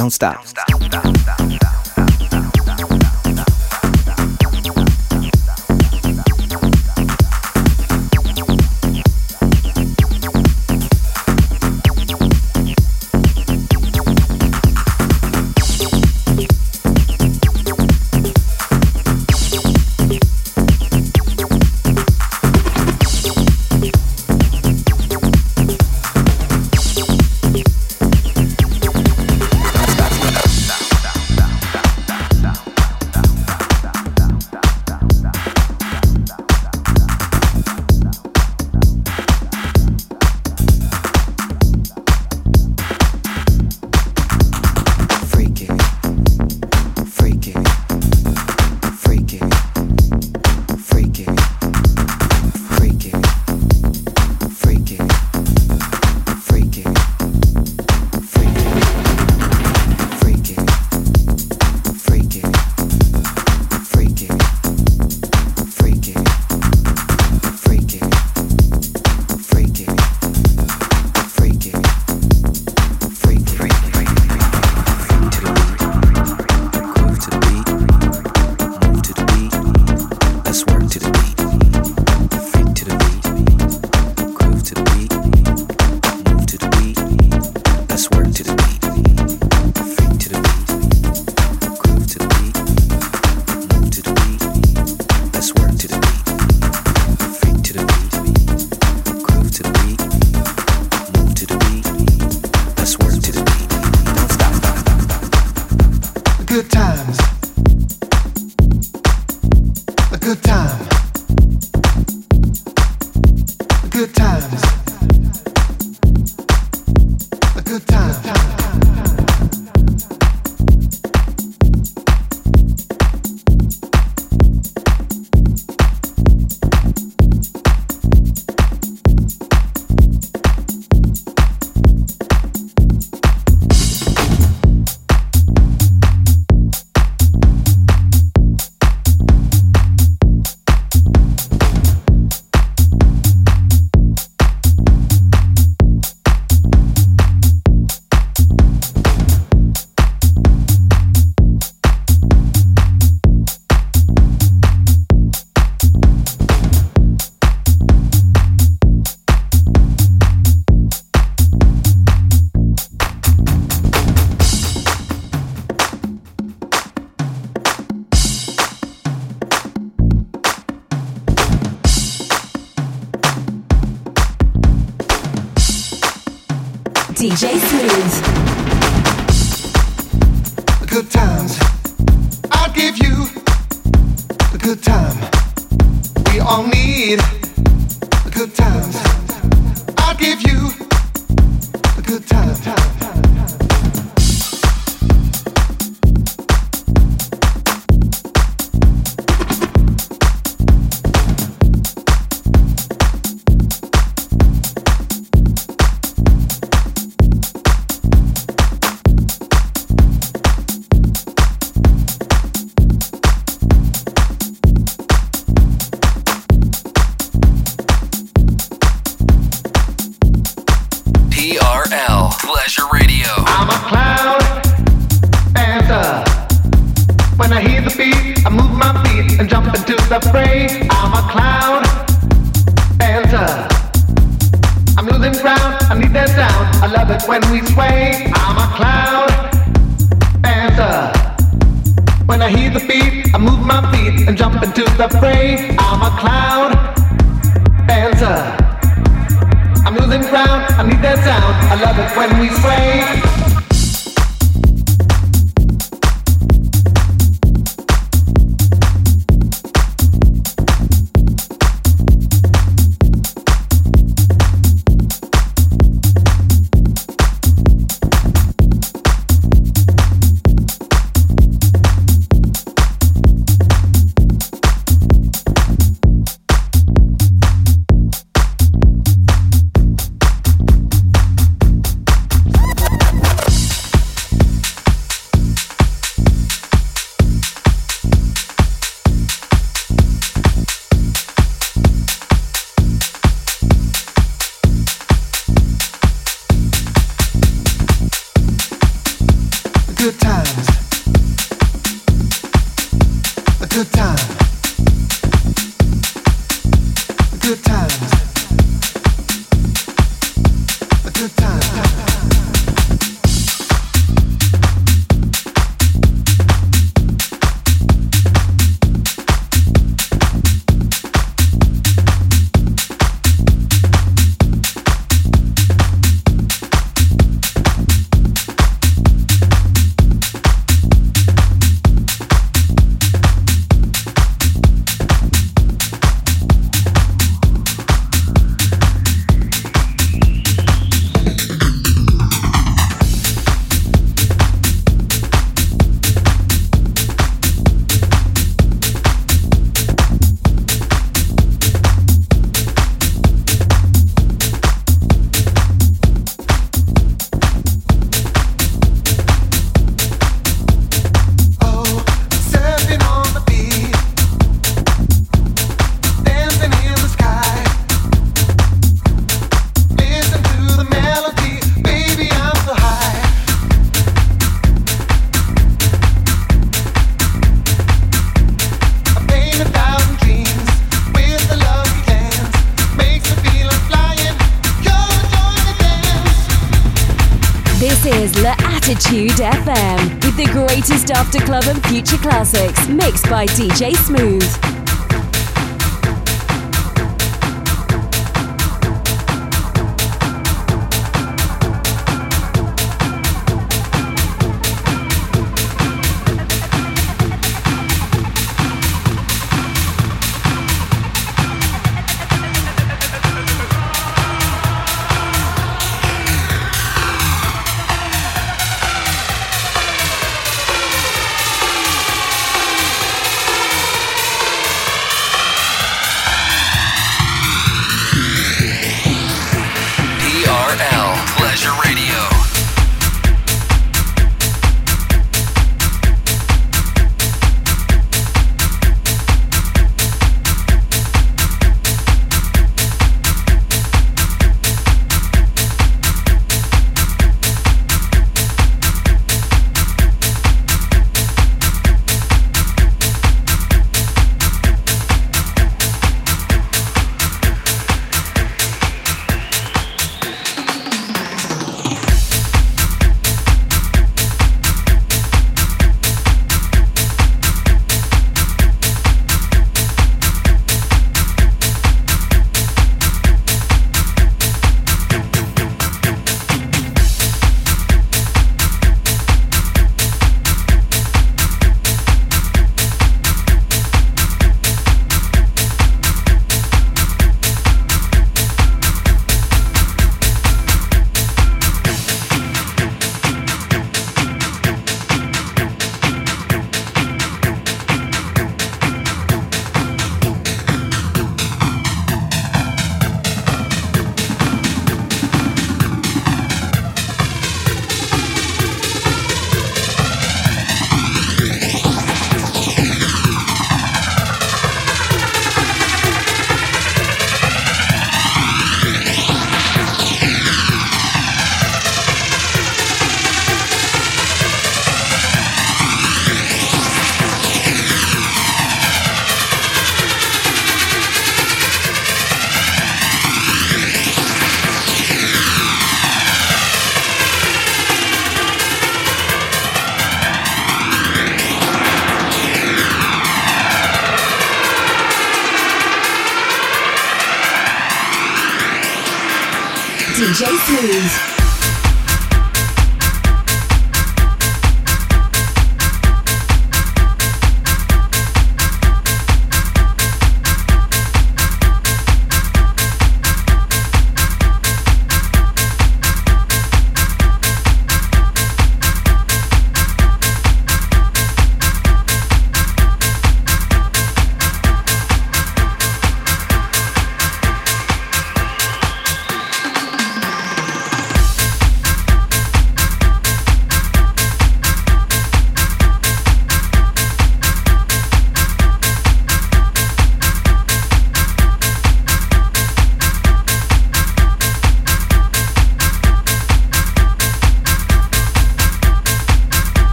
Don't stop. Don't stop.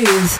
Smooth.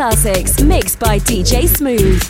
Classics, mixed by DJ Smooth.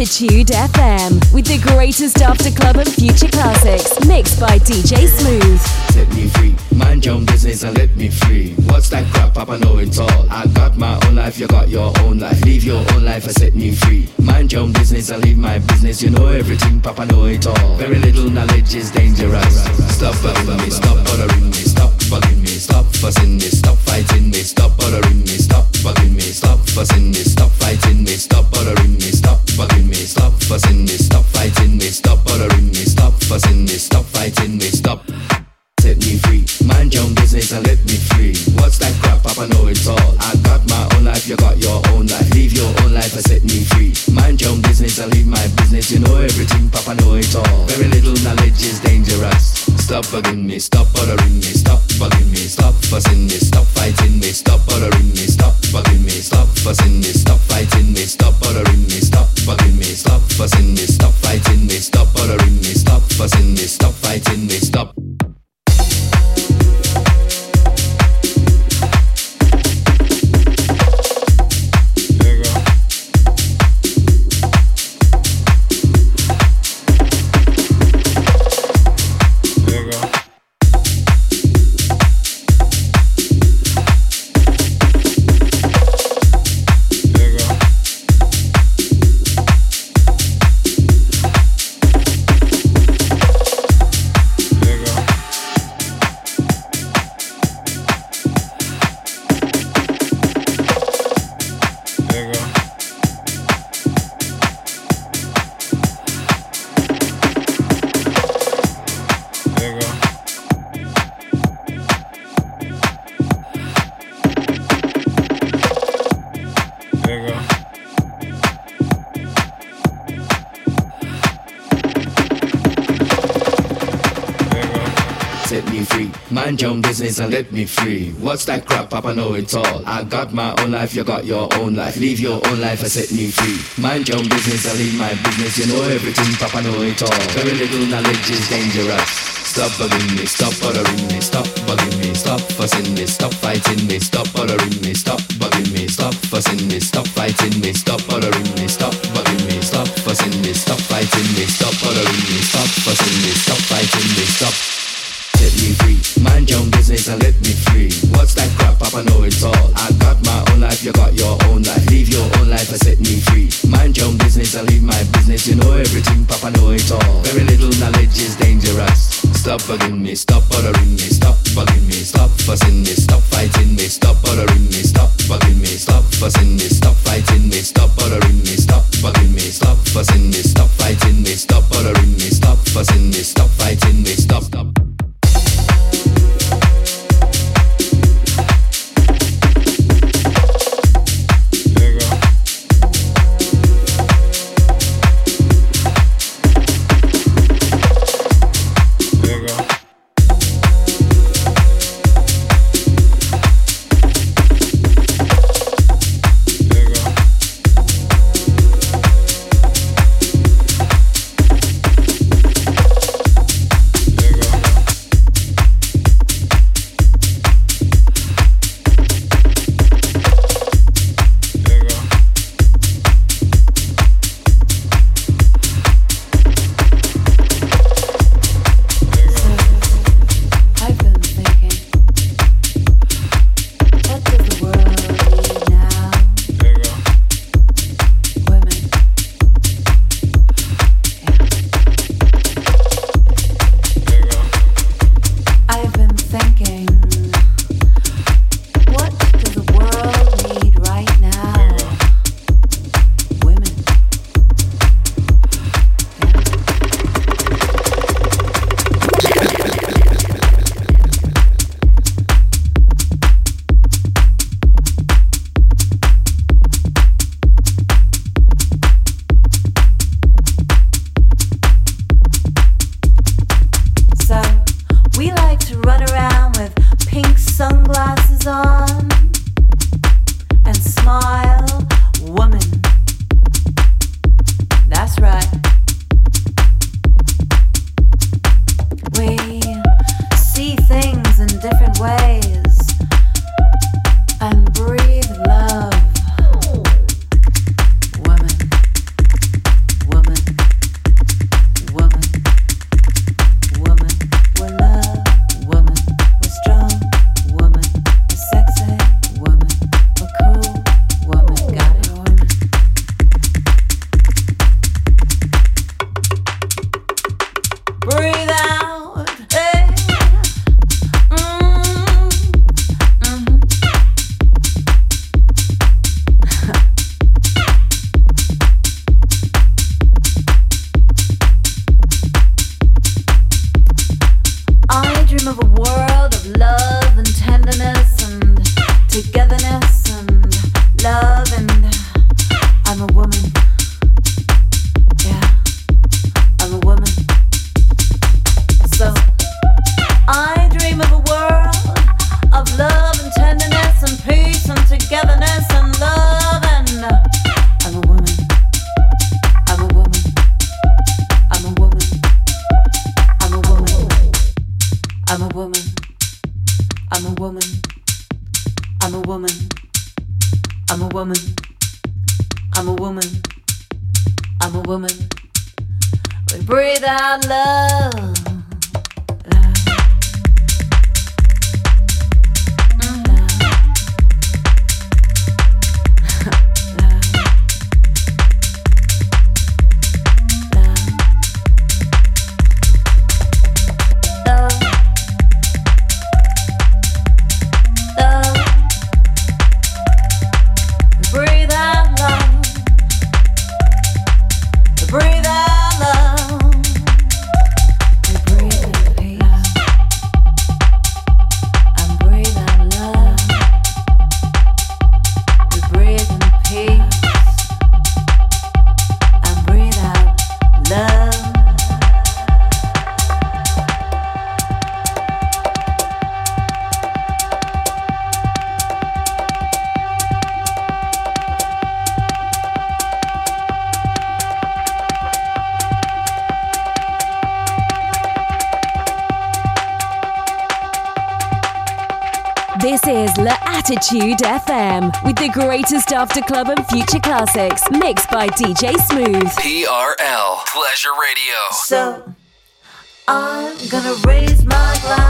L'Attitude FM with the greatest after hands and let me free. What's that crap, Papa? Know it all. I got my own life, you got your own life. Leave your own life and set me free. Mind your own business, I leave my business. You know everything, Papa. Know it all. Very little knowledge is dangerous. Stop bugging me, stop bothering me, stop bugging me, stop fussing me, stop fighting me, stop bothering me, stop bugging me, stop fussing me, stop fighting me, stop bothering me, stop bugging me, stop fussing me, stop fighting me, stop bothering me, stop fussing me, stop fighting me, stop. You know everything, Papa know it all. Very little knowledge is dangerous. Stop bugging me, stop bothering me, stop Attitude FM with the greatest after club and future classics mixed by DJ Smooth. TRL Pleasure Radio. So I'm gonna raise my glass